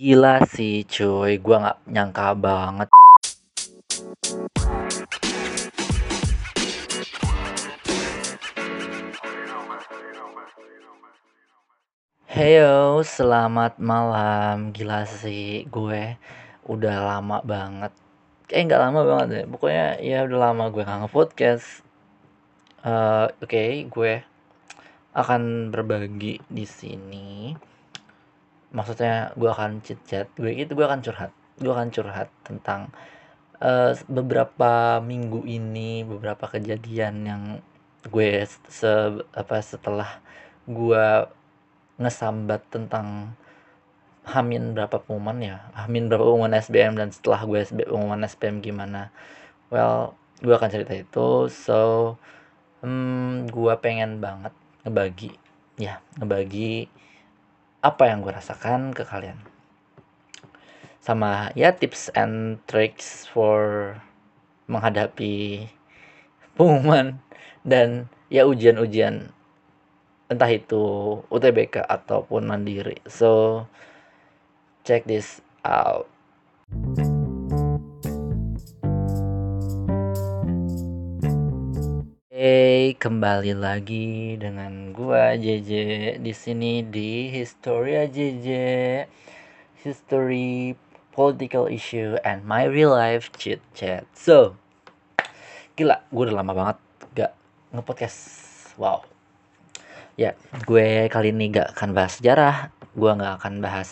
Gila sih cuy, gue nggak nyangka banget. Heyo, selamat malam. Gila sih, gue udah lama banget. Eh nggak lama banget deh. Pokoknya ya udah lama gue nggak nge-podcast. Uh, Oke, okay, gue akan berbagi di sini maksudnya gue akan chit chat gue itu gue akan curhat gue akan curhat tentang uh, beberapa minggu ini beberapa kejadian yang gue se apa setelah gue ngesambat tentang hamin berapa pengumuman ya hamin berapa pengumuman SBM dan setelah gue SBM, pengumuman SBM gimana. Well gue akan cerita itu so hmm, gue pengen banget ngebagi ya ngebagi apa yang gue rasakan ke kalian? Sama ya tips and tricks for menghadapi pengumuman dan ya ujian-ujian. Entah itu UTBK ataupun mandiri. So check this out Kembali lagi dengan gua JJ di sini di Historia JJ. History, political issue and my real life chit chat. So, gila, gue udah lama banget gak ngepodcast. Wow. Ya, gue kali ini gak akan bahas sejarah, gue gak akan bahas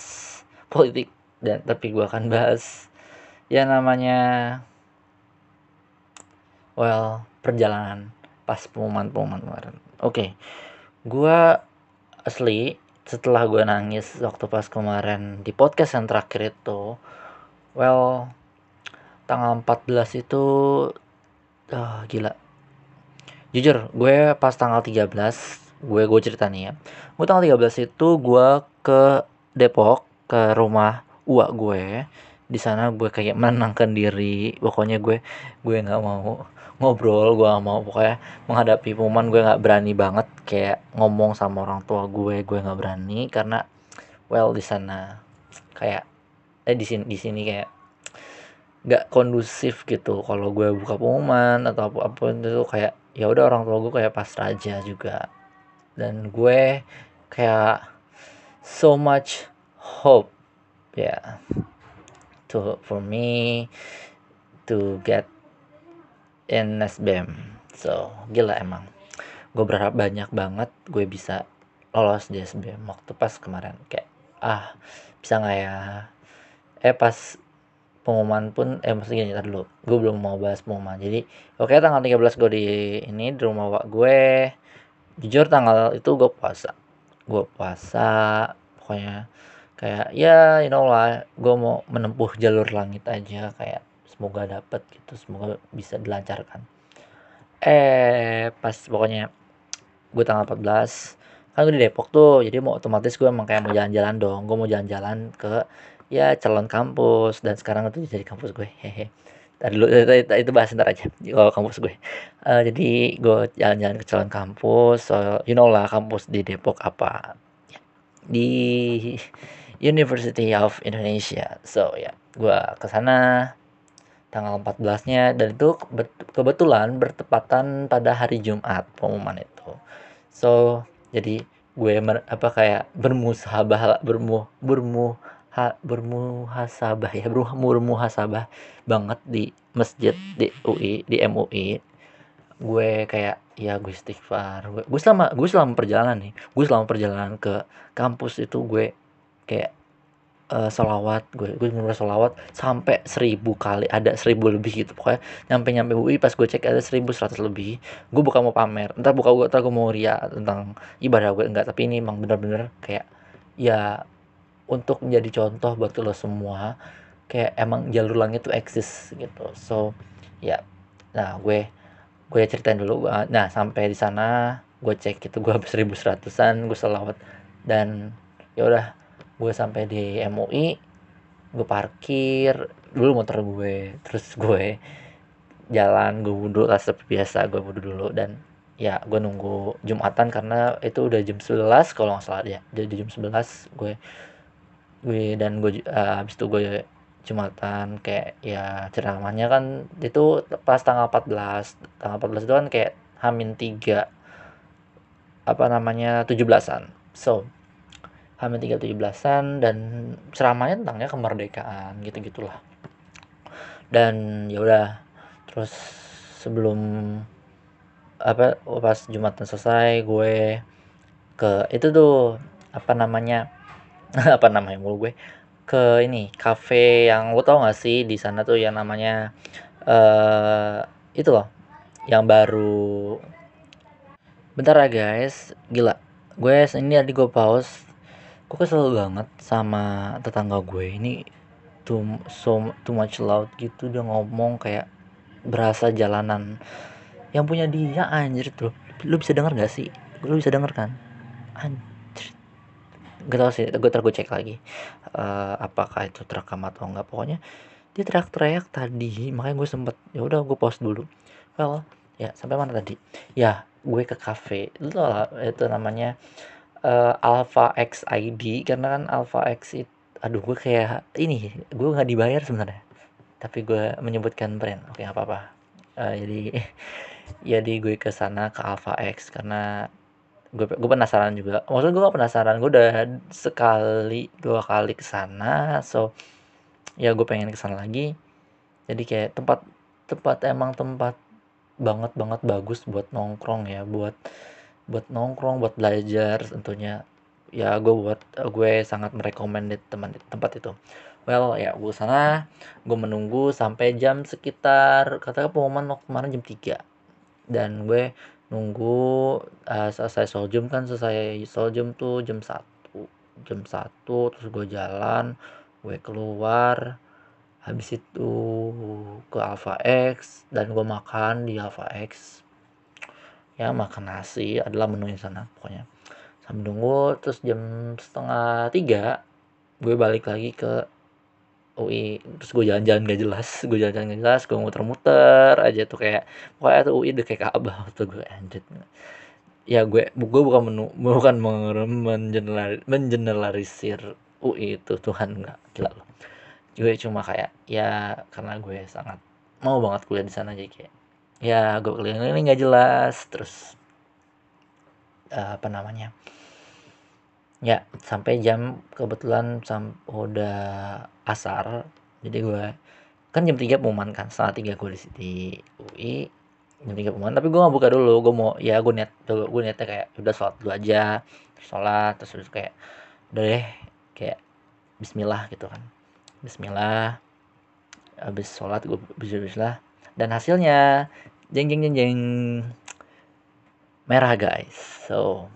politik dan tapi gue akan bahas ya namanya well perjalanan pas pengumuman-pengumuman kemarin. Oke, okay. gue asli setelah gue nangis waktu pas kemarin di podcast yang terakhir itu, well tanggal 14 itu oh, gila. Jujur, gue pas tanggal 13, gue gue cerita nih ya. Gue tanggal 13 itu gue ke Depok ke rumah uak gue di sana gue kayak menenangkan diri. Pokoknya gue gue nggak mau ngobrol gue gak mau pokoknya menghadapi pengumuman gue nggak berani banget kayak ngomong sama orang tua gue gue nggak berani karena well di sana kayak eh di sini di sini kayak nggak kondusif gitu. Kalau gue buka pengumuman atau apa apa itu kayak ya udah orang tua gue kayak pas raja juga. Dan gue kayak so much hope ya. yeah, to for me to get in SBM so gila emang. Gue berharap banyak banget gue bisa lolos di SBM waktu pas kemarin kayak ah bisa nggak ya? Eh pas pengumuman pun eh maksudnya gini dulu. Gue belum mau bahas pengumuman. Jadi oke okay, tanggal 13 gue di ini di rumah wak gue. Jujur tanggal itu gue puasa. Gue puasa pokoknya kayak ya you know lah gue mau menempuh jalur langit aja kayak semoga dapat gitu semoga bisa dilancarkan. Eh pas pokoknya gue tanggal 14 kan gue di Depok tuh jadi mau otomatis gue emang kayak mau jalan-jalan dong gue mau jalan-jalan ke ya calon kampus dan sekarang itu jadi kampus gue hehe. Tadi itu, itu, itu bahas ntar aja kalau kampus gue. Uh, jadi gue jalan-jalan ke calon kampus so you know lah kampus di Depok apa. Di University of Indonesia. So ya gue ke sana tanggal 14-nya dan itu kebetulan bertepatan pada hari Jumat pengumuman itu. So, jadi gue mer, apa kayak bermusabah bermu bermu ha, bermuhasabah ya bermuhasabah banget di masjid di UI di MUI gue kayak ya gue istighfar. Gue, gue selama gue selama perjalanan nih. Gue selama perjalanan ke kampus itu gue kayak uh, solawat gue gue bener solawat sampai seribu kali ada seribu lebih gitu. Pokoknya nyampe nyampe UI pas gue cek ada seribu seratus lebih gue bukan mau pamer. Entar buka gue entar gue mau ria tentang ibadah gue enggak tapi ini emang bener-bener kayak ya untuk menjadi contoh buat lo semua kayak emang jalur langit itu eksis gitu. So ya nah gue gue ceritain dulu. Nah sampai di sana gue cek itu gue habis seribu seratusan gue selawat. Dan ya udah gue sampai di MUI gue parkir. Dulu motor gue terus gue jalan gue wudhu lah seperti biasa gue wudhu dulu. Dan ya gue nunggu jumatan karena itu udah jam 11 kalau nggak salah. Ya jadi jam 11 gue gue dan gue uh, habis itu gue jumatan kayak ya ceramahnya kan itu pas tanggal 14 tanggal 14 itu kan kayak hamin tiga apa namanya 17-an so hamin tiga 17-an dan ceramahnya tentangnya kemerdekaan gitu gitulah dan ya udah terus sebelum apa pas jumatan selesai gue ke itu tuh apa namanya apa namanya mulu gue ke ini cafe yang lo tau gak sih di sana tuh yang namanya uh, itu loh yang baru. Bentar ya guys gila gue ini tadi gue pause gue kesel banget sama tetangga gue. Ini too so too much loud gitu. Dia ngomong kayak berasa jalanan. Yang punya dia anjir tuh. Lu bisa denger gak sih? Lu bisa denger kan? Anjir. Gak tau sih gue terus gue cek lagi uh, apakah itu terekam atau enggak. Pokoknya dia teriak-teriak tadi. Makanya gue sempet ya udah gue post dulu. Well ya sampai mana tadi? Ya gue ke cafe. Itu itu namanya uh, Alpha X ID karena kan Alpha X itu aduh gue kayak ini gue nggak dibayar sebenarnya. Tapi gue menyebutkan brand oke apa apa uh, jadi jadi gue ke sana ke Alpha X karena gue gue penasaran juga. Maksud gue gak penasaran gue udah sekali dua kali ke sana so ya gue pengen ke sana lagi. Jadi kayak tempat tempat emang tempat banget banget bagus buat nongkrong ya buat buat nongkrong buat belajar tentunya. Ya gue buat gue sangat merekomendasi teman tempat itu. Well ya gue sana gue menunggu sampai jam sekitar katakan pengumuman kemarin jam 3 dan gue nunggu uh, selesai soljum kan selesai soljum tuh jam satu jam satu terus gue jalan gue keluar habis itu ke Alpha X dan gue makan di Alpha X ya makan nasi adalah menu di sana pokoknya. Sambil nunggu terus jam setengah tiga gue balik lagi ke UI terus gue jalan-jalan gak jelas gue jalan-jalan gak jelas gue muter-muter aja tuh kayak pokoknya tuh UI udah kayak Ka'bah tuh gue anjir. Ya gue gue bukan menu bukan mengenelar, mengeneralisir UI itu Tuhan nggak gila loh. Gue cuma kayak ya karena gue sangat mau banget kuliah di sana jadi kayak ya gue keliling-keliling nggak jelas terus uh, apa namanya ya sampai jam kebetulan sam udah asar jadi gue kan jam tiga pengumuman kan setengah tiga gue di, di UI jam tiga pengumuman tapi gue gak buka dulu gue mau ya gue niat gue niatnya kayak udah sholat dulu aja sholat terus terus kayak udah deh kayak Bismillah gitu kan Bismillah habis sholat gue Bismillah dan hasilnya jeng jeng jeng jeng. Merah guys. So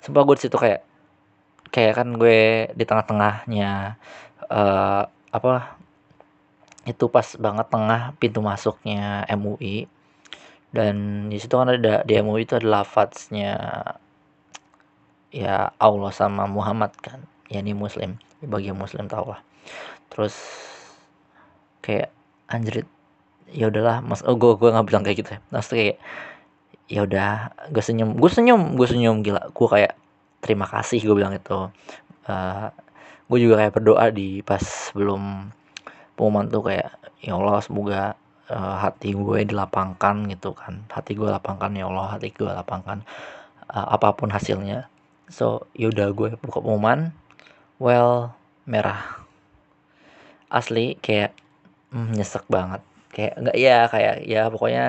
sumpah gue di situ kayak kayak kan gue di tengah-tengahnya uh, apa itu pas banget tengah pintu masuknya MUI dan di situ kan ada di MUI itu ada lafadznya ya Allah sama Muhammad kan. Ya ini muslim bagi muslim tau lah. Terus kayak anjrit ya udahlah mas oh gue gue nggak bilang kayak gitu ya. Maksudnya kayak ya udah gue senyum gue senyum gue senyum gila. Gue kayak terima kasih gue bilang itu uh, eh, gue juga kayak berdoa di pas sebelum pengumuman tuh kayak ya Allah semoga uh, hati gue dilapangkan gitu kan. Hati gue lapangkan ya Allah hati gue lapangkan uh, apa pun hasilnya. So yaudah gue buka pengumuman well merah. Asli kayak mm, nyesek banget kayak enggak ya kayak ya pokoknya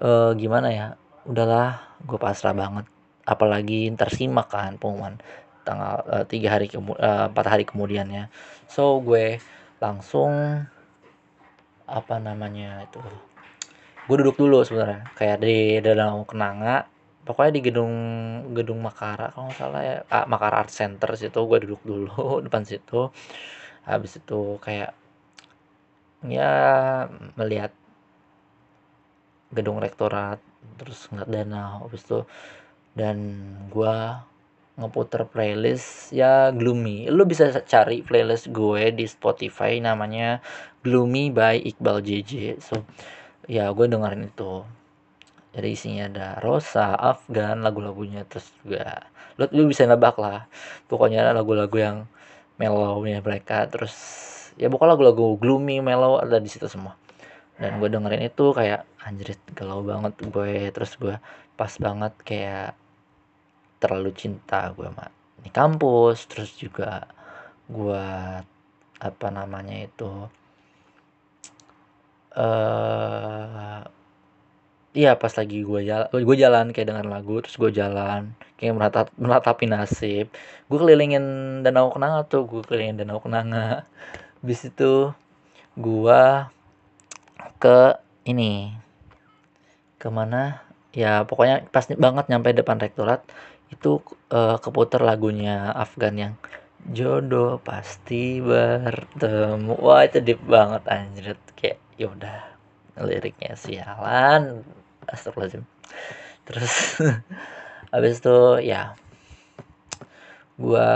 uh, gimana ya udahlah gue pasrah banget. Apalagi tersimak kan pengumuman tanggal uh, tiga hari uh, empat hari kemudiannya so gue langsung apa namanya itu gue duduk dulu sebenarnya. Kayak di dalam kenanga pokoknya di gedung gedung Makara kalau nggak salah ya. Ah, Makara Art Center situ gue duduk dulu depan situ. Habis itu kayak ya melihat gedung rektorat terus ngeliat danau habis itu dan gua ngeputer playlist ya gloomy. Lu bisa cari playlist gue di Spotify namanya gloomy by Iqbal JJ so ya gue dengerin itu. Jadi isinya ada Rosa Afgan lagu-lagunya terus juga lu, lu bisa nebak lah. Pokoknya lagu-lagu yang mellow mereka terus ya pokoknya lagu-lagu gloomy mellow ada di situ semua. Dan gue dengerin itu kayak anjir galau banget gue. Terus gue pas banget kayak terlalu cinta gue sama di kampus. Terus juga gue apa namanya itu eh uh, iya pas lagi gue jalan gue jalan kayak dengan lagu terus gue jalan kayak meratap meratapi nasib. Gue kelilingin danau kenanga tuh gue kelilingin danau kenanga bis itu gue ke ini. Ke mana ya pokoknya pas banget nyampe depan rektorat itu uh, keputar lagunya Afgan yang jodoh pasti bertemu. Wah itu deep banget anjir. Kayak yaudah liriknya sialan. Astagfirullahaladzim. Terus habis itu ya gua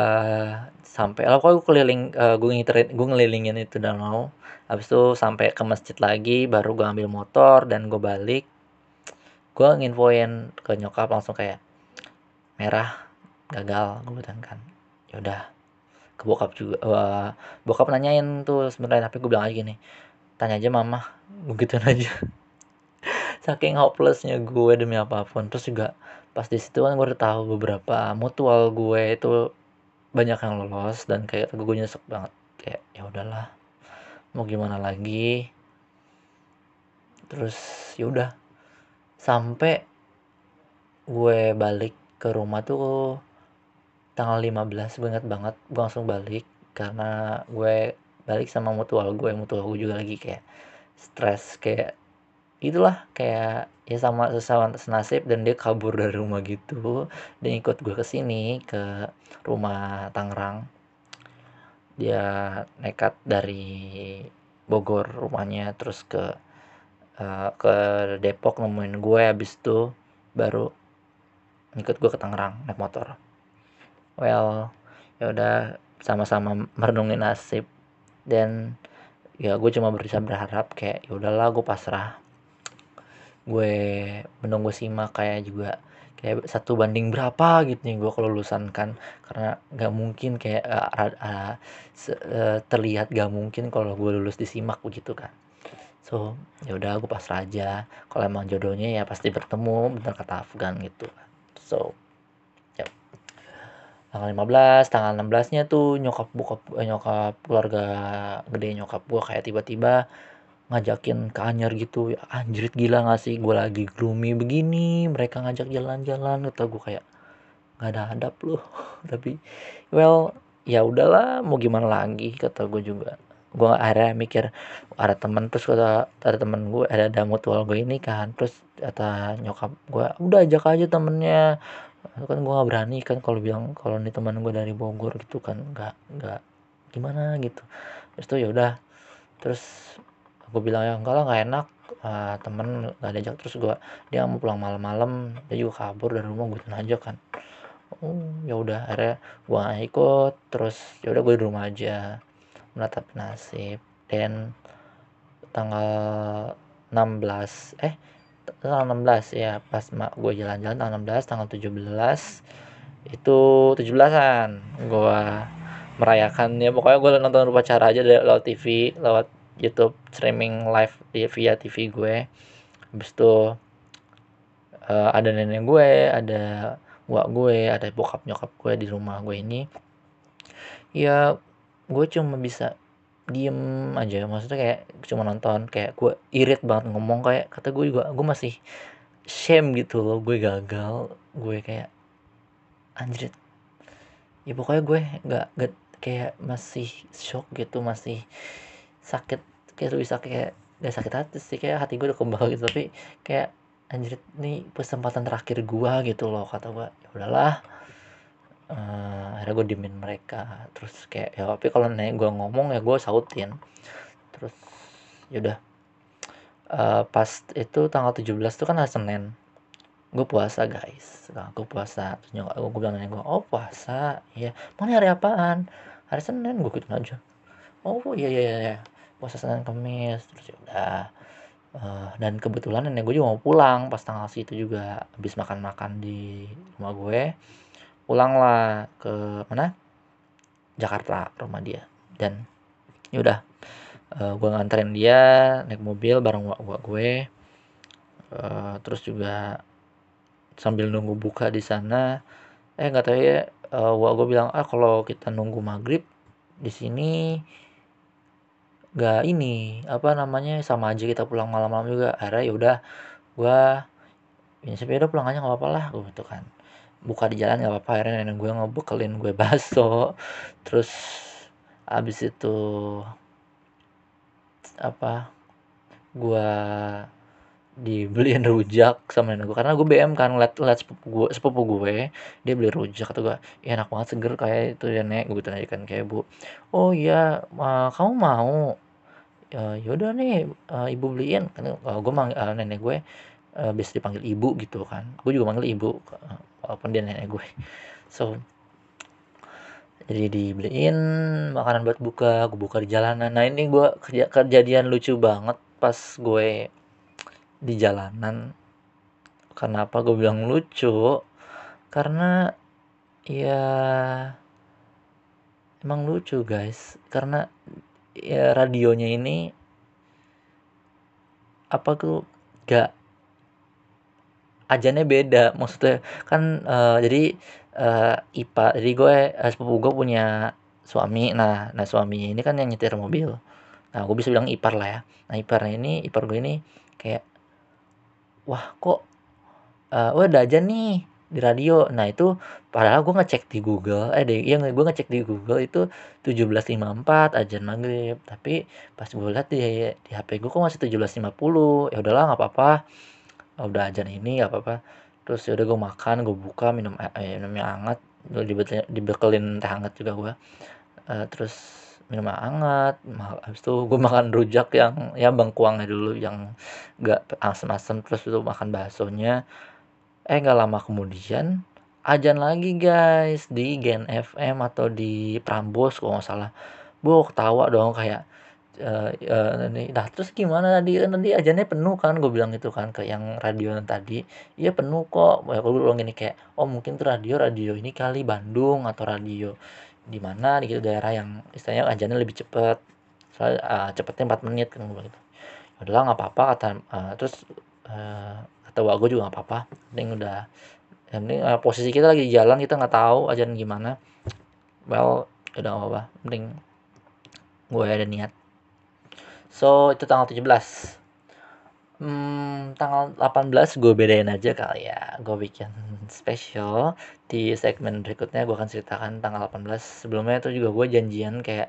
sampai lah gue keliling uh, gue ngiterin gue ngelilingin itu danau. Habis itu sampai ke masjid lagi baru gue ambil motor dan gue balik. Gue nginfoin ke nyokap langsung kayak merah gagal gue bilang kan. Yaudah ke bokap juga uh, bokap nanyain tuh sebenarnya tapi gue bilang aja gini tanya aja mama begitu aja. Saking hopelessnya gue demi apa pun. Terus juga pas di situ kan gue udah tahu beberapa mutual gue itu banyak yang lolos dan kayak gue nyesek banget. Kayak ya udahlah mau gimana lagi? Terus ya udah. Sampai gue balik ke rumah tuh tanggal 15 gue inget banget gue langsung balik karena gue balik sama mutual gue mutual gue juga lagi kayak stres kayak itulah kayak ya sama sesama senasib dan dia kabur dari rumah gitu. Dan ikut gue ke sini ke rumah Tangerang. Dia nekat dari Bogor rumahnya terus ke uh, ke Depok nemuin gue habis itu baru ikut gue ke Tangerang naik motor. Well ya udah sama-sama merenungi nasib. Dan ya gue cuma bisa berharap kayak ya udahlah gue pasrah gue menunggu simak kayak juga kayak satu banding berapa gitu nih gue kalau lulusan kan. Karena gak mungkin kayak uh, uh, terlihat gak mungkin kalau gue lulus di simak begitu kan. So ya udah gue pasrah aja. Kalau emang jodohnya ya pasti bertemu bener kata Afgan gitu. So ya tanggal 15 tanggal 16 nya tuh nyokap bokap nyokap keluarga gede nyokap gue kayak tiba-tiba ngajakin ke Anyar gitu. Anjrit gila gak sih? Gue lagi gloomy begini. Mereka ngajak jalan-jalan. Kata gue kayak nggak ada hadap loh. Tapi well ya udahlah mau gimana lagi? Kata gue juga. Gue akhirnya mikir ada temen terus kata ada temen gue ada ada mutual gue ini kan. Terus kata nyokap gue udah ajak aja temennya. Kan gue gak berani kan kalau bilang kalau nih teman gue dari Bogor gitu kan. Nggak nggak. Gimana gitu. Terus tuh ya udah. Terus gue bilang ya enggak lah nggak enak. Uh, temen nggak diajak terus gue dia mau pulang malam-malam dia juga kabur dari rumah gue aja kan. Oh ya udah akhirnya gue gak ikut terus ya udah gue di rumah aja menatap nasib. Dan tanggal 16 eh tanggal 16 ya pas mak gue jalan-jalan tanggal 16 tanggal 17 itu 17-an gue merayakan. Ya pokoknya gue nonton upacara aja lewat TV lewat YouTube streaming live via TV gue. Habis itu uh, ada nenek gue ada wak gue ada bokap nyokap gue di rumah gue ini. Ya gue cuma bisa diem aja. Maksudnya kayak cuma nonton kayak gue irit banget ngomong. Kayak kata gue juga gue masih shame gitu loh. Gue gagal. Gue kayak anjrit ya pokoknya gue nggak kayak masih shock gitu masih sakit kayak sakit kayak gak sakit hati sih kayak hati gue udah kebal gitu. Tapi kayak anjir nih kesempatan terakhir gue gitu loh kata gue ya udahlah. Uh, akhirnya gue dimin mereka. Terus kayak ya tapi kalau nanya gue ngomong ya gue sautin. Terus yaudah uh, pas itu tanggal 17 itu kan hari Senin. Gue puasa guys. Nah, gue puasa. Terus nyokap gue bilang nanya gue oh puasa? Iya. Mau hari apaan? Hari Senin. Gue gitu aja. Oh iya iya iya puasa Senin Kamis terus ya udah. Uh, dan kebetulan nenek gue juga mau pulang pas tanggal situ juga habis makan-makan di rumah gue. Pulanglah ke mana? Jakarta rumah dia. Dan yaudah uh, gue nganterin dia naik mobil bareng gua gue. Uh, terus juga sambil nunggu buka di sana eh nggak tahu ya uh, gue bilang ah kalau kita nunggu maghrib di sini nggak ini apa namanya sama aja kita pulang malam-malam juga. Akhirnya yaudah gue ini sepeda pulang aja nggak apa-apa lah gue gitu kan. Buka di jalan nggak apa-apa. Akhirnya nenek gue ngebekelin gue baso terus abis itu apa gue dibeliin rujak sama nenek gue karena gue BM kan ngeliat ngeliat sepupu gue sepupu gue dia beli rujak. Atau gue ya enak banget seger kayak itu ya nek. Gue tanya kan kayak bu oh iya uh, kamu mau? Uh, yaudah nih uh, ibu beliin. Kan gue mang uh, nenek gue uh, biasa dipanggil ibu gitu kan. Gue juga manggil ibu walaupun dia nenek gue so jadi dibeliin makanan buat buka gue buka di jalanan. Nah ini gue kerja kejadian lucu banget pas gue di jalanan. Kenapa gue bilang lucu? Karena ya emang lucu guys. Karena ya radionya ini apa tuh gak ajannya beda. Maksudnya kan uh, jadi uh, IPA jadi gue uh, sepupu gue punya suami. Nah nah suami ini kan yang nyetir mobil. Nah gue bisa bilang ipar lah ya. Nah iparnya ini ipar gue ini kayak wah kok uh, wah ada aja nih di radio. Nah itu padahal gue ngecek di Google eh deh yang gue ngecek di Google itu 17.54 ajan maghrib. Tapi pas gue lihat di di HP gue kok masih 17.50 ya udahlah nggak apa-apa. Udah ajan ini nggak apa-apa. Terus ya udah gue makan gue buka minum eh, minumnya hangat. Dibekelin teh hangat juga gue uh, terus minum hangat habis itu gue makan rujak yang ya bangkuangnya dulu yang gak asem-asem terus itu makan baksonya. Eh nggak lama kemudian ajan lagi guys di Gen FM atau di Prambos kalau nggak salah. Gue ketawa dong kayak uh, uh, nih nah terus gimana? Tadi nanti ajannya penuh kan gue bilang gitu kan ke yang radio yang tadi. Iya penuh kok. Ya gue bilang gini kayak oh mungkin tuh radio radio ini kali Bandung atau radio di mana di gitu daerah yang istilahnya ajannya lebih cepet. Soalnya uh, cepetnya 4 menit kan gue gitu. Ya udahlah nggak apa-apa kata uh, terus uh, kata gue juga nggak apa-apa. Penting udah yang penting uh, posisi kita lagi di jalan kita nggak tahu ajan gimana. Well udah nggak apa-apa. Penting gue ada niat. So itu tanggal 17 Hmm, tanggal 18 gue bedain aja kali ya. Gue bikin spesial di segmen berikutnya gue akan ceritakan tanggal 18 sebelumnya itu juga gue janjian kayak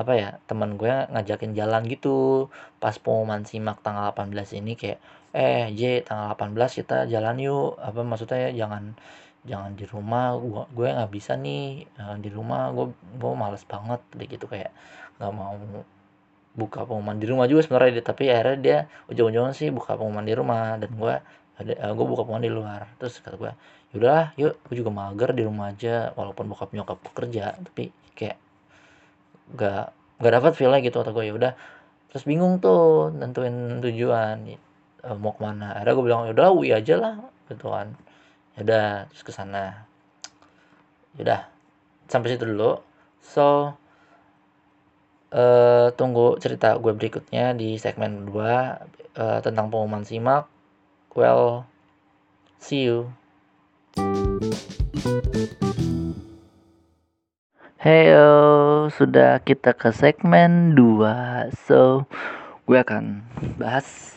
apa ya teman gue ngajakin jalan gitu. Pas pengumuman simak tanggal 18 ini kayak eh J tanggal 18 kita jalan yuk. Apa maksudnya ya, jangan jangan di rumah gue gue nggak bisa nih uh, di rumah. Gue gue males banget gitu kayak nggak mau buka pengumuman di rumah juga sebenarnya dia tapi akhirnya dia ujung-ujungnya sih buka pengumuman di rumah dan gue ada uh, gue buka pengumuman di luar. Terus kata gue yaudah yuk gue juga mager di rumah aja walaupun bokap nyokap bekerja tapi kayak gak gak dapat feelnya gitu atau gue yaudah. Terus bingung tuh nentuin tujuan uh, mau ke mana. Akhirnya gue bilang yaudah UI aja lah gitu kan. Yaudah terus ke sana. Yaudah sampai situ dulu. So uh, tunggu cerita gue berikutnya di segmen 2 uh, eh, tentang pengumuman simak. Well, see you. Heyo, sudah kita ke segmen 2. So, gue akan bahas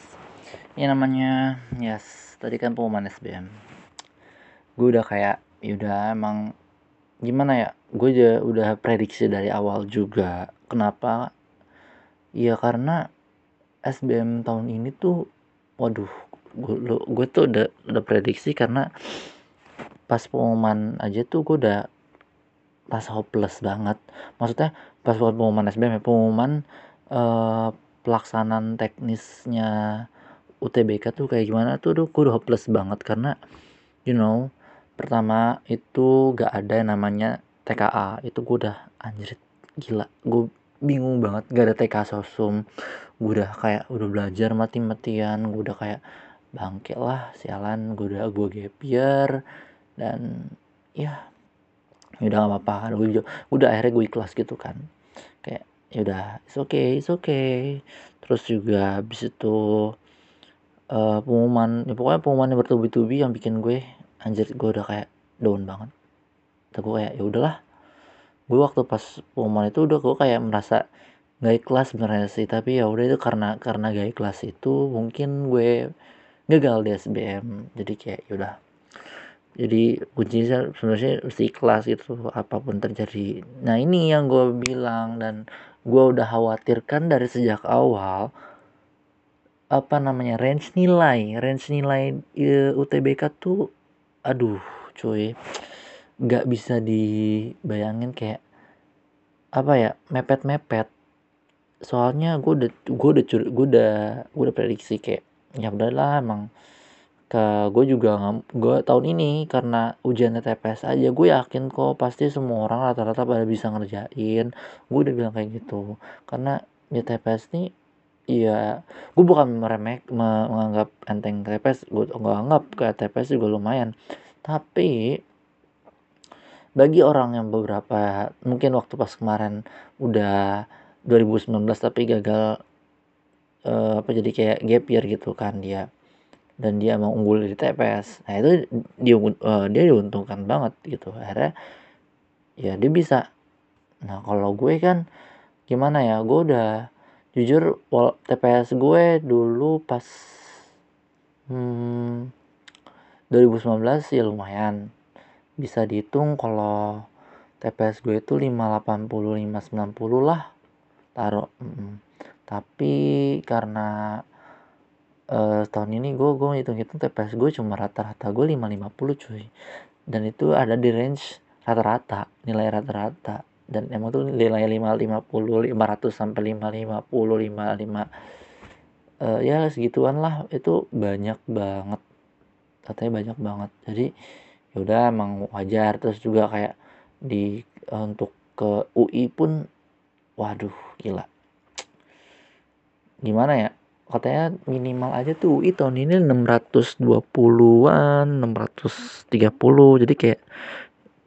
ini namanya yes, tadi kan pengumuman SBM. Gue udah kayak yaudah emang gimana ya? Gue udah udah prediksi dari awal juga Kenapa? Ya karena SBM tahun ini tuh waduh gue, tuh udah udah prediksi karena pas pengumuman aja tuh gue udah pas hopeless banget maksudnya pas pengumuman SBM ya pengumuman uh, pelaksanaan teknisnya UTBK tuh kayak gimana tuh gue udah hopeless banget karena you know pertama itu gak ada yang namanya TKA itu gue udah anjir gila. Gue bingung banget gak ada TK sosum. Gue udah kayak udah belajar mati-matian. Gue udah kayak bangke lah sialan. Gue udah gue gap dan ya ya udah gak apa-apa. Gue udah akhirnya gue ikhlas gitu kan. Kayak ya udah it's okay it's okay. Terus juga habis itu uh, pengumuman ya pokoknya pengumuman yang bertubi-tubi yang bikin gue anjir gue udah kayak down banget. Terus gue kayak ya udahlah. Gue waktu pas pengumuman itu udah gue kayak merasa gak ikhlas sebenarnya sih. Tapi ya udah itu karena karena gak ikhlas itu mungkin gue gagal di SBM jadi kayak yaudah jadi kuncinya sebenarnya mesti ikhlas itu apa pun terjadi. Nah ini yang gue bilang dan gue udah khawatirkan dari sejak awal apa namanya range nilai range nilai uh, UTBK tuh aduh cuy. Nggak bisa dibayangin kayak apa ya mepet mepet soalnya gue udah gue udah gue udah gue udah prediksi kayak ya udahlah emang ke gue juga gue tahun ini karena ujian TPS aja gue yakin kok pasti semua orang rata-rata pada bisa ngerjain. Gue udah bilang kayak gitu. Karena di TPS nih iya. Gue bukan meremek menganggap enteng TPS gue nggak anggap ke TPS juga lumayan. Tapi bagi orang yang beberapa mungkin waktu pas kemarin udah 2019 tapi gagal uh, apa jadi kayak gap year gitu kan dia dan dia mau unggul di TPS nah itu dia uh, dia diuntungkan banget gitu. Akhirnya ya dia bisa. Nah kalau gue kan gimana ya gue udah jujur TPS gue dulu pas hmm, 2019 ya lumayan. Bisa dihitung kalau TPS gue itu 580 590 lah taruh mm. tapi karena uh, tahun ini gue gue hitung-hitung TPS gue cuma rata-rata gue 550 cuy. Dan itu ada di range rata-rata nilai rata-rata dan emang tuh nilai 550 500 sampai 550 55 uh, ya segituan lah. Itu banyak banget. Katanya banyak banget. Jadi yaudah emang wajar. Terus juga kayak di uh, untuk ke UI pun waduh gila. Gimana ya? Katanya minimal aja tuh UI tahun ini 620-an 630 jadi kayak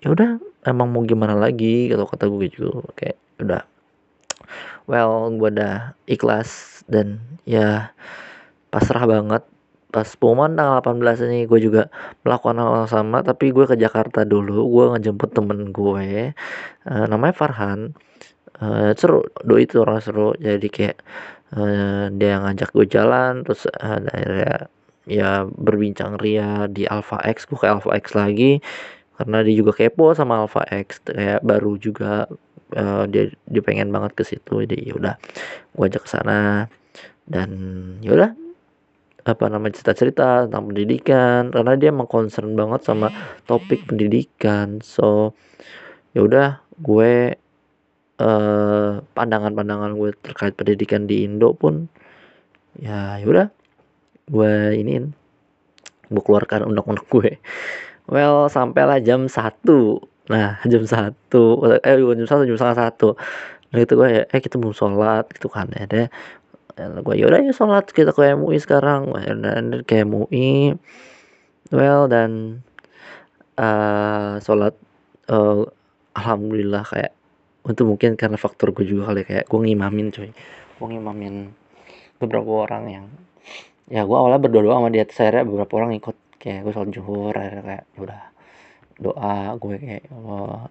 ya udah emang mau gimana lagi? Kalau kata gue juga kayak udah well gue udah ikhlas dan ya pasrah banget. Pas pengumuman tanggal 18 ini gue juga melakukan hal yang sama tapi gue ke Jakarta dulu. Gue ngejemput temen gue uh, namanya Farhan. Uh, seru doi itu orang seru. Jadi kayak uh, dia ngajak gue jalan terus uh, akhirnya ya berbincang ria di Alpha X. Gue ke Alpha X lagi karena dia juga kepo sama Alpha X kayak baru juga uh, dia dia pengen banget ke situ jadi yaudah gue ajak ke sana. Dan yaudah apa namanya cerita-cerita tentang pendidikan karena dia emang concern banget sama topik pendidikan. So yaudah gue Eh, pandangan-pandangan gue terkait pendidikan di Indo pun ya yaudah gue iniin gue keluarkan undang-undang gue well sampailah jam satu. Nah jam satu. Eh jam satu jam setengah satu. Nah itu gue ya eh kita belum sholat gitu kan. Ya deh. Gue yaudah ya sholat. Kita ke MUI sekarang. Dan ke MUI well dan uh, sholat uh, alhamdulillah kayak itu mungkin karena faktor gue juga kali kayak gue ngimamin coy gue ngimamin beberapa orang yang ya gue awalnya berdoa sama dia. Saya beberapa orang ikut kayak gue sholat akhirnya kayak ya udah doa gue kayak oh,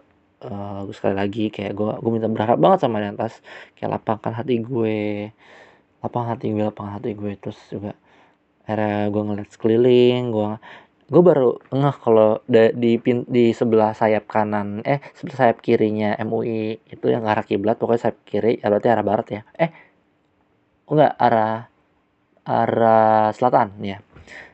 uh, gue sekali lagi kayak gue gue minta berharap banget sama dia atas kayak lapangkan hati gue lapang hati gue lapang hati gue. Terus juga akhirnya gue ngeliat sekeliling gue gue baru ngeh kalau di pin di sebelah sayap kanan eh sebelah sayap kirinya MUI itu yang arah kiblat pokoknya sayap kiri ya berarti arah barat ya. Eh enggak arah arah selatan ya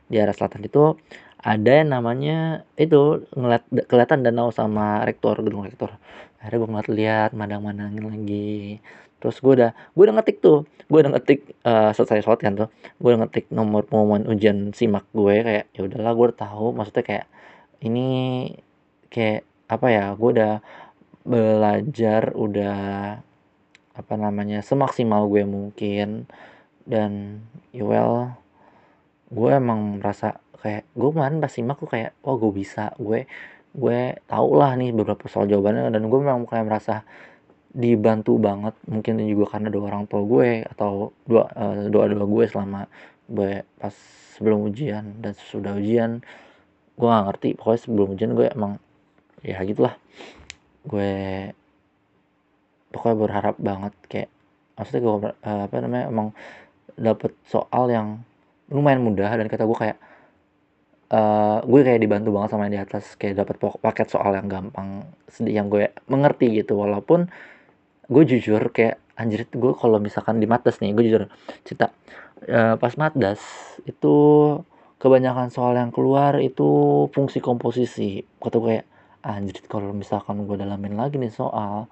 di arah selatan itu ada yang namanya itu ngeliat kelihatan danau sama rektor gedung rektor. Akhirnya gue ngeliat lihat mandang-mandangin lagi. Terus gue udah gue udah ngetik tuh. Gue udah ngetik uh, selesai sholat kan tuh. Gue udah ngetik nomor pengumuman ujian simak gue kayak ya udahlah gue udah tahu. Maksudnya kayak ini kayak apa ya gue udah belajar udah apa namanya semaksimal gue mungkin. Dan ya well gue emang merasa kayak gue kemarin pas simak gue kayak wah gue bisa gue gue tau lah nih beberapa soal jawabannya. Dan gue memang kayak merasa dibantu banget mungkin juga karena doa orang tua gue atau doa uh, doa doa gue selama gue pas sebelum ujian dan sudah ujian. Gue gak ngerti pokoknya sebelum ujian gue emang ya gitulah. Gue pokoknya berharap banget kayak maksudnya gue uh, apa namanya emang dapet soal yang lumayan mudah dan kata gue kayak uh, gue kayak dibantu banget sama yang di atas kayak dapat paket soal yang gampang sedih yang gue mengerti gitu. Walaupun gue jujur kayak anjir gue kalau misalkan di matas nih gue jujur cerita uh, pas matdas itu kebanyakan soal yang keluar itu fungsi komposisi. Kata gue kayak anjir kalau misalkan gue dalamin lagi nih soal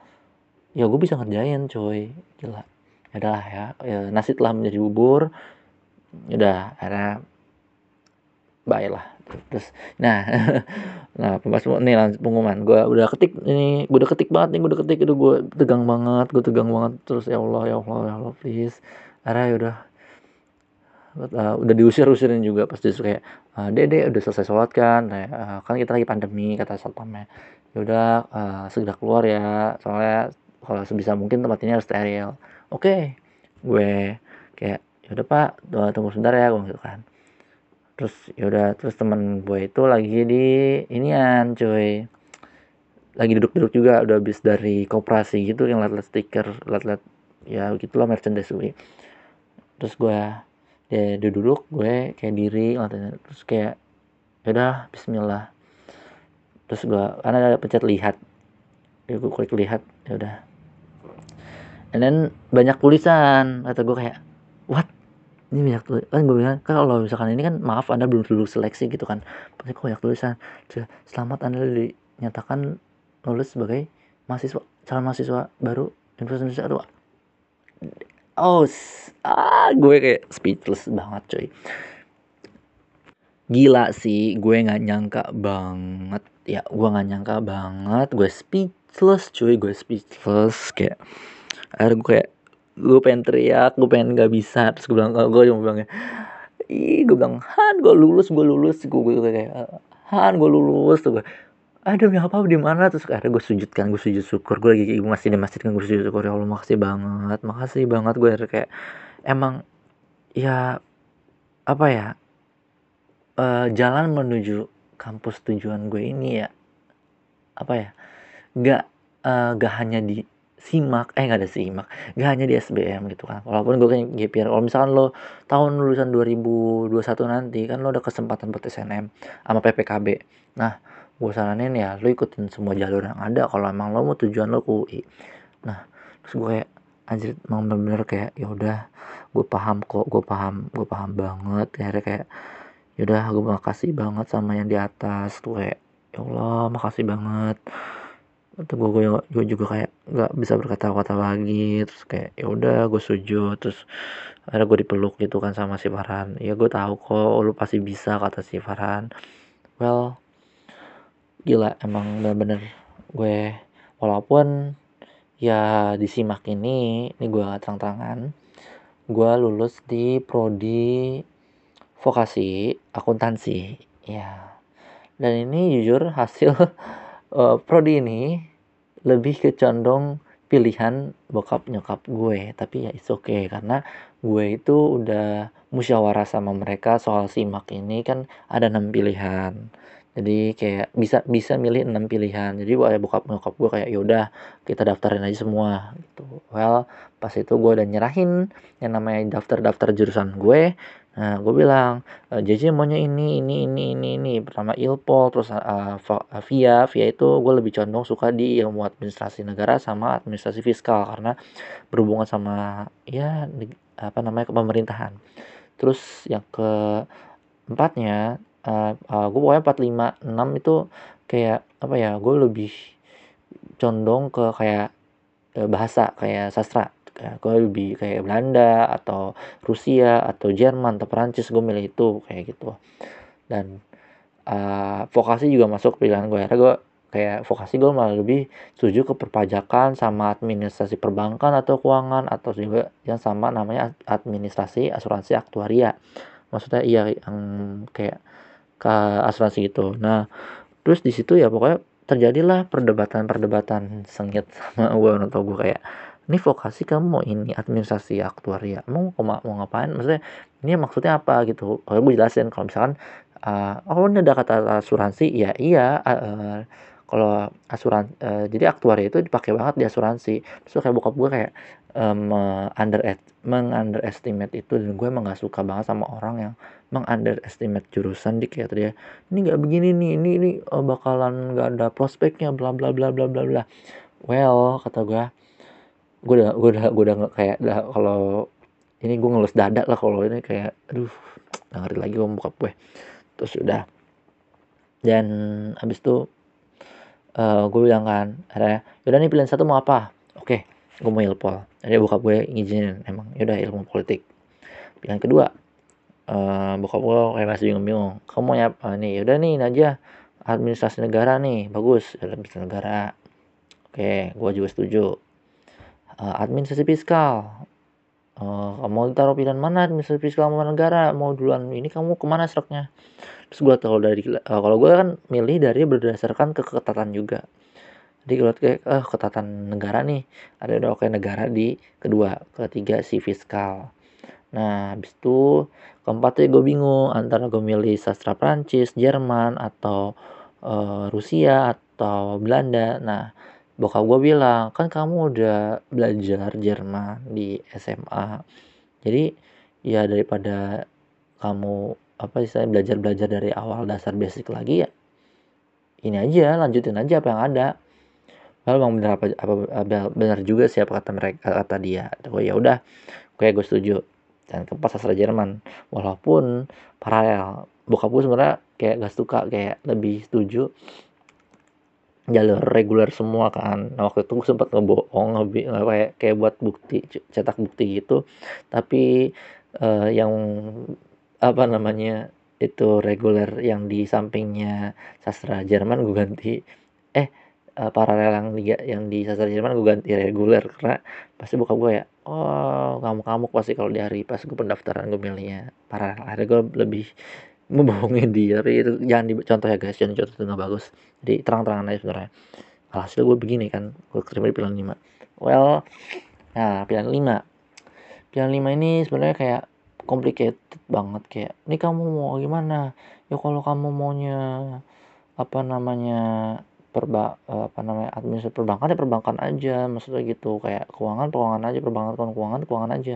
ya gue bisa ngerjain coy. Gila. Adalah ya, ya nasi telah menjadi bubur udah akhirnya baiklah terus nah nah pas nih langsung pengumuman. Gue udah ketik ini gue udah ketik banget nih gue udah ketik. Itu gue tegang banget gue tegang banget. Terus ya Allah ya Allah ya Allah please. Akhirnya ya udah. Uh, udah diusir-usirin juga. Pasti kayak uh, dede udah selesai sholat kan? Uh, kan kita lagi pandemi kata satpamnya ya udah uh, segera keluar ya. Soalnya kalau sebisa mungkin tempat ini harus steril. Oke okay. gue kayak ya udah pak tunggu sebentar ya gue gitu kan. Terus ya udah terus teman gue itu lagi di inian cuy. Lagi duduk-duduk juga udah habis dari koperasi gitu yang liat-liat stiker liat-liat ya gitulah merchandise gue terus gue ya duduk gue kayak diri terus kayak ya udah Bismillah. Terus gue karena ada pencet lihat. Ya gue klik lihat ya udah. And banyak tulisan kata gue kayak what ini banyak tulisan kan gue bilang kan kalau misalkan ini kan maaf anda belum lulus seleksi gitu kan. Pasti kok banyak tulisan. Selamat anda dinyatakan lulus sebagai mahasiswa calon mahasiswa baru Universitas Indonesia aduh oh ah gue kayak speechless banget coy gila sih gue nggak nyangka banget. Ya gue nggak nyangka banget. Gue speechless cuy. Gue speechless kayak akhirnya gue kayak gue pengen teriak gue pengen nggak bisa. Terus gue bilang gue cuma bilang ih gue bilang han gue lulus gue lulus. Gue gue kayak han gue lulus. Tuh gue aduh ya apa di mana? Terus akhirnya gue sujud kan gue sujud syukur. Gue lagi gue masih di masjid kan gue sujud syukur. Ya Allah makasih banget makasih banget. Gue kayak emang ya apa ya uh, jalan menuju kampus tujuan gue ini ya apa ya gak uh, gak hanya di simak. Eh nggak ada simak. Gak hanya di SBM gitu kan. Walaupun gue kayak GPR kalau misalkan lo tahun lulusan 2021 nanti kan lo ada kesempatan buat SNM sama PPKB nah gue saranin ya lo ikutin semua jalur yang ada. Kalau emang lo mau tujuan lo UI nah terus gue kayak anjir emang bener-bener kayak ya udah gue paham kok gue paham gue paham banget. Akhirnya kayak yaudah gue makasih banget sama yang di atas. Tuh kayak ya Allah makasih banget atau gue, gue gue juga kayak nggak bisa berkata-kata lagi terus kayak ya udah gue sujud terus ada gue dipeluk gitu kan sama si Farhan. Ya gue tahu kok lu pasti bisa kata si Farhan. Well gila emang bener-bener gue walaupun ya disimak ini ini gue terang-terangan gue lulus di prodi vokasi akuntansi ya. Dan ini jujur hasil uh, prodi ini lebih ke condong pilihan bokap nyokap gue tapi ya it's okay karena gue itu udah musyawarah sama mereka soal simak ini kan ada enam pilihan. Jadi kayak bisa bisa milih enam pilihan. Jadi ya bokap nyokap gue kayak yaudah kita daftarin aja semua gitu. Well pas itu gue udah nyerahin yang namanya daftar daftar jurusan gue nah gue bilang JJ maunya ini ini ini ini ini. Pertama ilpol terus uh, via. Via itu gue lebih condong suka di ilmu administrasi negara sama administrasi fiskal karena berhubungan sama ya apa namanya pemerintahan. Terus yang ke empatnya uh, uh, gue pokoknya 4, 5, 6 itu kayak apa ya gue lebih condong ke kayak uh, bahasa kayak sastra gue lebih kayak Belanda atau Rusia atau Jerman atau Perancis gue milih itu kayak gitu. Dan uh, vokasi juga masuk pilihan gue karena gue kayak vokasi gue malah lebih setuju ke perpajakan sama administrasi perbankan atau keuangan atau juga yang sama namanya administrasi asuransi aktuaria. Maksudnya iya yang kayak ke asuransi gitu. Nah terus di situ ya pokoknya terjadilah perdebatan-perdebatan sengit sama gue tua gue kayak ini vokasi kamu mau ini administrasi aktuaria. Mau mau, ngapain? Maksudnya ini maksudnya apa gitu? Kalau gue jelasin kalau misalkan uh, oh ini ada kata asuransi ya iya uh, kalau asuran uh, jadi aktuaria itu dipakai banget di asuransi. Terus kayak bokap gue kayak um, under mengunderestimate itu dan gue emang gak suka banget sama orang yang mengunderestimate jurusan di kayak tadi ya ini nggak begini nih ini ini oh, bakalan nggak ada prospeknya bla bla bla bla bla bla. Well kata gue gue udah gue udah gue udah kayak udah kalau ini gue ngelus dada lah kalau ini kayak aduh ngerti lagi gue buka gue. Terus udah. Dan habis itu uh, gue bilang kan ada yaudah nih pilihan satu mau apa? Oke gue mau ilpol. Jadi buka gue ngizinin emang yaudah ilmu politik. Pilihan kedua uh, bokap gue kayak masih bingung-bingung kamu mau ya uh, nih yaudah nih aja. Administrasi negara nih bagus administrasi negara. Oke gue juga setuju uh, administrasi fiskal. Uh, mau taruh pilihan mana administrasi fiskal mau negara? Mau duluan ini kamu ke mana seraknya? Terus gue tahu dari uh, kalau gue kan milih dari berdasarkan keketatan juga. Jadi kalau kayak eh, ketatan negara nih ada udah oke negara di kedua ketiga si fiskal. Nah habis itu keempatnya gue bingung antara gue milih sastra Prancis, Jerman atau uh, Rusia atau Belanda. Nah, bokap gue bilang kan kamu udah belajar Jerman di SMA. Jadi ya daripada kamu apa istilahnya belajar belajar dari awal dasar basic lagi ya ini aja lanjutin aja apa yang ada. Lalu bang benar apa, apa, apa benar juga sih apa kata mereka kata dia. Oh ya udah, kayak gue setuju. Dan keempat sastra Jerman. Walaupun paralel bokap gue sebenarnya kayak gak suka kayak lebih setuju jalur reguler semua kan. Nah, waktu itu gue sempat ngebohong lebih kayak kayak buat bukti cetak bukti gitu. Tapi uh, yang apa namanya itu reguler yang di sampingnya sastra Jerman gue ganti. Eh uh, paralel yang di yang di sastra Jerman gue ganti reguler karena pasti buka gue ya oh kamu kamu pasti kalau di hari pas gue pendaftaran gue milihnya paralel. Akhirnya gue lebih membohongin dia tapi itu jangan dicontoh ya guys jangan contoh itu nggak bagus. Jadi terang-terangan aja sebenarnya. Alhasil gue begini kan gue terima di pilihan 5 well nah pilihan 5 pilihan 5 ini sebenarnya kayak complicated banget kayak ini kamu mau gimana? Ya kalau kamu maunya apa namanya perba apa namanya administrasi perbankan ya perbankan aja. Maksudnya gitu kayak keuangan keuangan aja perbankan keuangan keuangan aja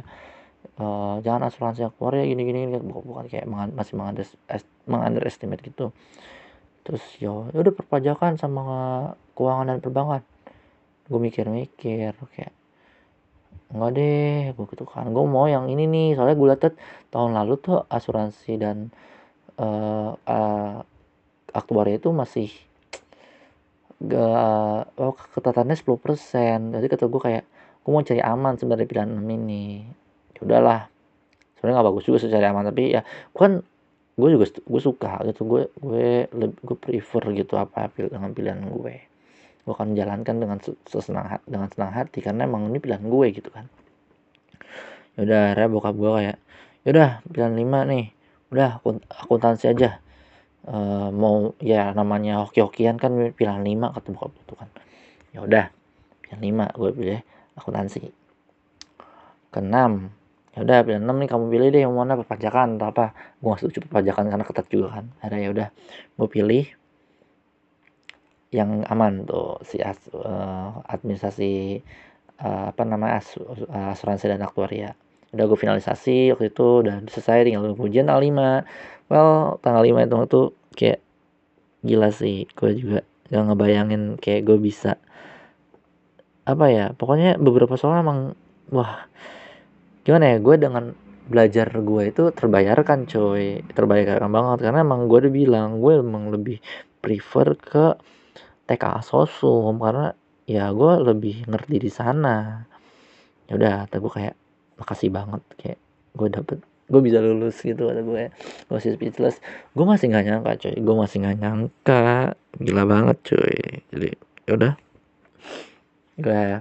uh, jangan asuransi keluar ya gini gini, gini. bukan, bukan kayak masih mengunderestimate gitu. Terus yo ya udah perpajakan sama keuangan dan perbankan. Gue mikir-mikir kayak enggak deh gue gitu kan gue mau yang ini nih soalnya gue liat tahun lalu tuh asuransi dan uh, uh, aktuaria itu masih gak oh, ketatannya 10% jadi kata gue kayak gue mau cari aman sebenarnya pilihan 6 ini udahlah. Sebenarnya nggak bagus juga secara aman tapi ya gue kan gue juga gue suka gitu gue gue gue prefer gitu apa dengan pilihan gue. Gue akan menjalankan dengan sesenang hati, dengan senang hati karena emang ini pilihan gue gitu kan. Ya udah akhirnya bokap gue kayak ya udah pilihan 5 nih. Udah akuntansi aja. Uh, mau ya namanya hoki-hokian kan pilihan 5 kata bokap itu kan. Ya udah pilihan 5 gue pilih akuntansi. Keenam ya udah pilihan 6 nih kamu pilih deh yang mana perpajakan atau apa. Gue gak setuju perpajakan karena ketat juga kan. Ada ya udah gue pilih yang aman tuh si as, uh, administrasi uh, apa namanya as, uh, asuransi dan aktuaria. Udah gue finalisasi waktu itu udah selesai tinggal ujian tanggal 5 well tanggal 5 itu tuh kayak gila sih gue juga gak ngebayangin kayak gue bisa apa ya pokoknya beberapa soal emang wah gimana ya gue dengan belajar gue itu terbayarkan coy. Terbayarkan banget karena emang gue udah bilang gue emang lebih prefer ke TK sosum karena ya gue lebih ngerti di sana. Ya udah tapi gue kayak makasih banget kayak gue dapet gue bisa lulus gitu kata gue gue masih speechless. Gue masih nggak nyangka coy. Gue masih nggak nyangka. Gila banget coy. Jadi yaudah gue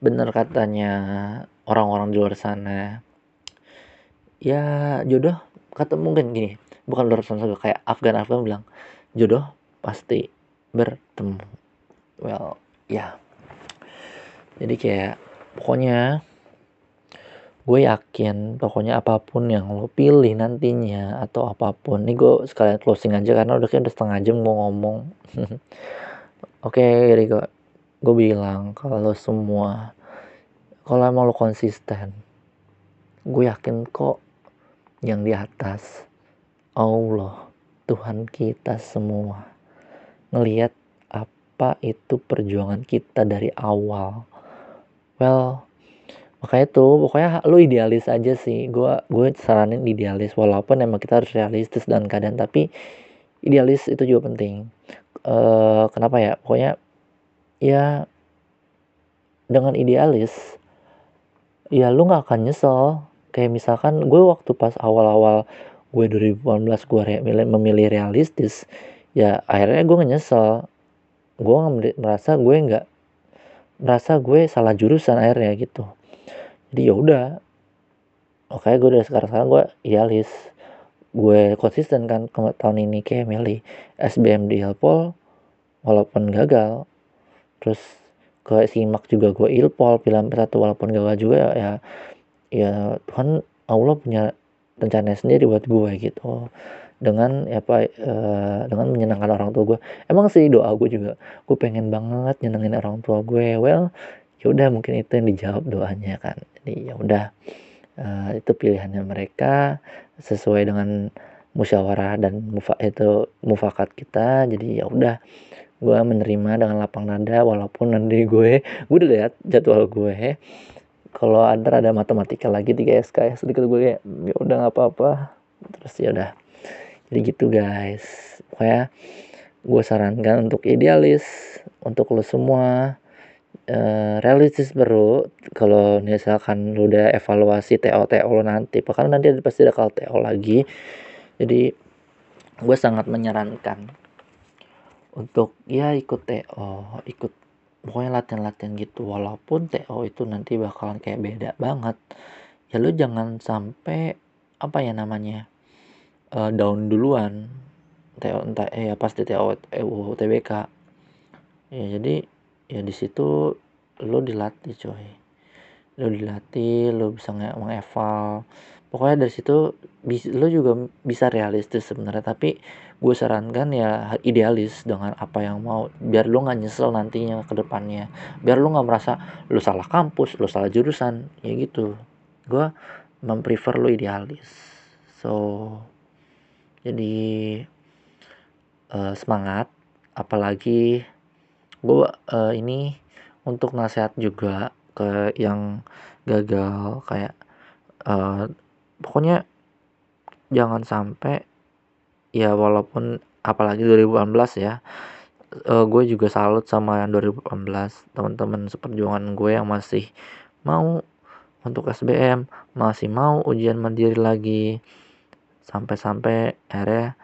bener katanya orang-orang di luar sana. Ya jodoh kata mungkin gini. Bukan luar sana kayak Afgan Afgan bilang jodoh pasti bertemu. Well ya. Yeah. jadi kayak pokoknya gue yakin pokoknya apa pun yang lo pilih nantinya atau apa pun ini gue sekalian closing aja karena udah kayak udah setengah jam mau ngomong. Oke okay, jadi gue gue bilang kalau semua kalau emang lo konsisten gue yakin kok yang di atas Allah Tuhan kita semua ngelihat apa itu perjuangan kita dari awal. Well makanya tuh pokoknya lu idealis aja sih. Gue gue saranin idealis walaupun emang kita harus realistis dan keadaan tapi idealis itu juga penting. Uh, kenapa ya? Pokoknya ya dengan idealis ya lu nggak akan nyesel. Kayak misalkan gue waktu pas awal-awal gue 2018 gue re memilih realistis ya akhirnya gue nyesel. Gue merasa gue nggak merasa gue salah jurusan akhirnya gitu. Jadi ya udah. Oke gue udah sekarang sekarang gue idealis. Gue konsisten kan ke tahun ini kayak milih SBM di Ilpol walaupun gagal. Terus ke simak juga gue ilpol film satu walaupun gagal juga ya ya Tuhan Allah punya rencana sendiri buat gue gitu. Dengan ya apa e, dengan menyenangkan orang tua gue emang sih doa gue juga gue pengen banget nyenengin orang tua gue well ya udah mungkin itu yang dijawab doanya kan. Jadi ya udah uh, itu pilihannya mereka sesuai dengan musyawarah dan mufa itu mufakat kita. Jadi ya udah gue menerima dengan lapang nada walaupun nanti gue gue udah lihat jadwal gue. Kalau ada ada matematika lagi di SKS sedikit gue kayak ya udah nggak apa-apa. Terus ya udah. Jadi gitu guys. Pokoknya gue sarankan untuk idealis untuk lo semua uh, realistis baru kalau misalkan lu udah evaluasi TO TO lo nanti bahkan nanti pasti ada kalau TO lagi. Jadi gue sangat menyarankan untuk ya ikut TO ikut pokoknya latihan-latihan gitu. Walaupun TO itu nanti bakalan kayak beda banget. Ya lu jangan sampai apa ya namanya uh, down duluan. TO entah eh ya pasti TO EU TBK ya jadi ya di situ lo dilatih coy. Lo dilatih lo bisa mengeval. Pokoknya dari situ lo juga bisa realistis sebenarnya. Tapi gue sarankan ya idealis dengan apa yang mau. Biar lo nggak nyesel nantinya ke depannya. Biar lo nggak merasa lo salah kampus lo salah jurusan. Ya gitu. Gue memprefer lo idealis. So jadi uh, semangat. Apalagi gue uh, ini untuk nasihat juga ke yang gagal kayak uh, pokoknya jangan sampai ya walaupun apalagi 2018 ya uh, gue juga salut sama yang 2018 teman-teman seperjuangan gue yang masih mau untuk SBM masih mau ujian mandiri lagi. Sampai-sampai akhirnya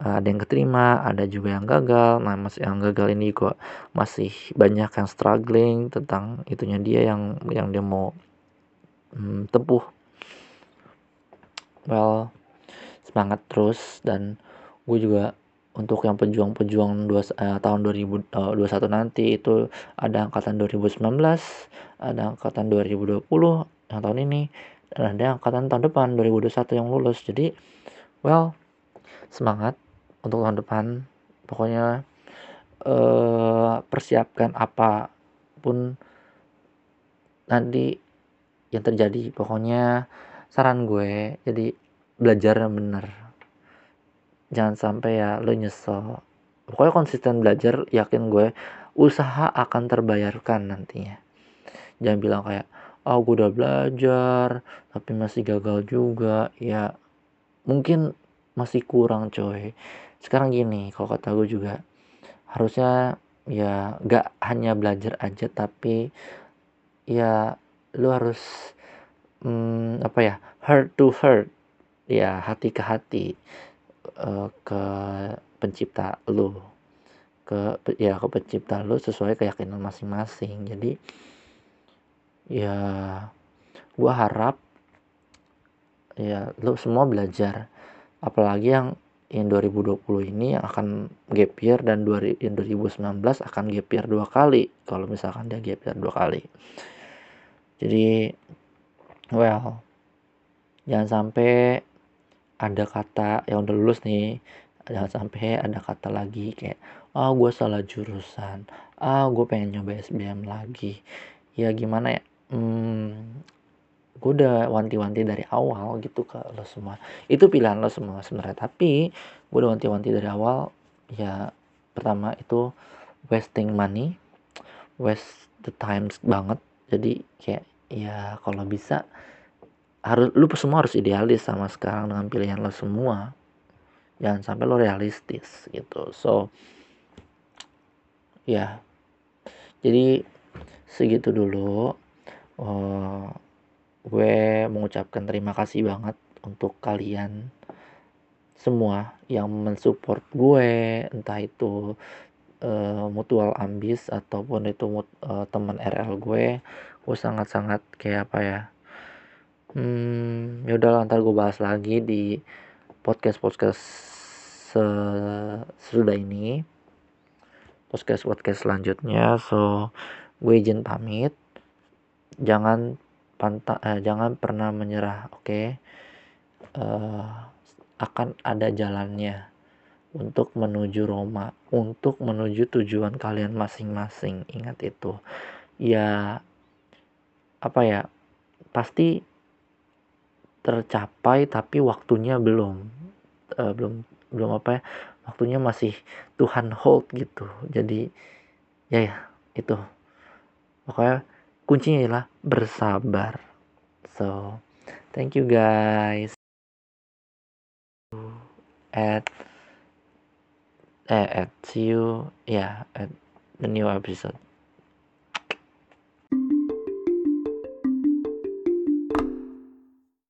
Eh, ada yang keterima ada juga yang gagal. Nah mas yang gagal ini kok masih banyak yang struggling tentang itunya dia yang yang dia mau hmm, tempuh. Well semangat terus dan gue juga untuk yang pejuang-pejuang dua uh, tahun 2021 uh, nanti itu ada angkatan 2019 ada angkatan 2020 yang tahun ini dan ada angkatan tahun depan 2021 yang lulus. Jadi well semangat untuk tahun depan. Pokoknya eh, persiapkan apa pun nanti yang terjadi. Pokoknya saran gue jadi belajar yang bener jangan sampai ya lo nyesel. Pokoknya konsisten belajar yakin gue usaha akan terbayarkan nantinya. Jangan bilang kayak oh gue udah belajar tapi masih gagal juga. Ya mungkin masih kurang coy. Sekarang gini kalau kata gue juga harusnya ya gak hanya belajar aja tapi ya lu harus hmm, apa ya heart to heart ya hati ke hati uh, ke pencipta lu. Ke ya ke pencipta lu sesuai keyakinan masing-masing. Jadi ya gua harap ya lu semua belajar. Apalagi yang yang 2020 ini akan gap year dan yang 2019 akan gap year dua kali. Kalau misalkan dia gap year dua kali. Jadi well jangan sampai ada kata yang udah lulus nih jangan sampai ada kata lagi kayak ah oh, gue salah jurusan. Ah oh, gue pengen nyoba SBM lagi. Ya gimana ya? Hmm, gue udah wanti-wanti dari awal gitu ke lo semua. Itu pilihan lo semua sebenarnya. Tapi gue udah wanti-wanti dari awal ya pertama itu wasting money waste the times banget. Jadi kayak ya kalau bisa harus lu semua harus idealis sama sekarang dengan pilihan lo semua. Jangan sampai lo realistis gitu. So ya. Jadi segitu dulu. Uh, gue mengucapkan terima kasih banget untuk kalian semua yang mensupport gue entah itu uh, mutual ambis ataupun itu uh, teman RL gue. Gue sangat-sangat kayak apa ya hmm ya udah ntar gue bahas lagi di podcast podcast sesudah ini. Podcast podcast selanjutnya. So gue izin pamit. Jangan pantang eh, jangan pernah menyerah oke? Okay? uh, eh, akan ada jalannya untuk menuju Roma untuk menuju tujuan kalian masing-masing. Ingat itu. Ya apa ya? Pasti tercapai tapi waktunya belum uh, belum belum apa ya waktunya masih Tuhan hold gitu. Jadi ya ya itu. Pokoknya kuncinya adalah bersabar. So thank you guys. At eh at see you yeah at the new episode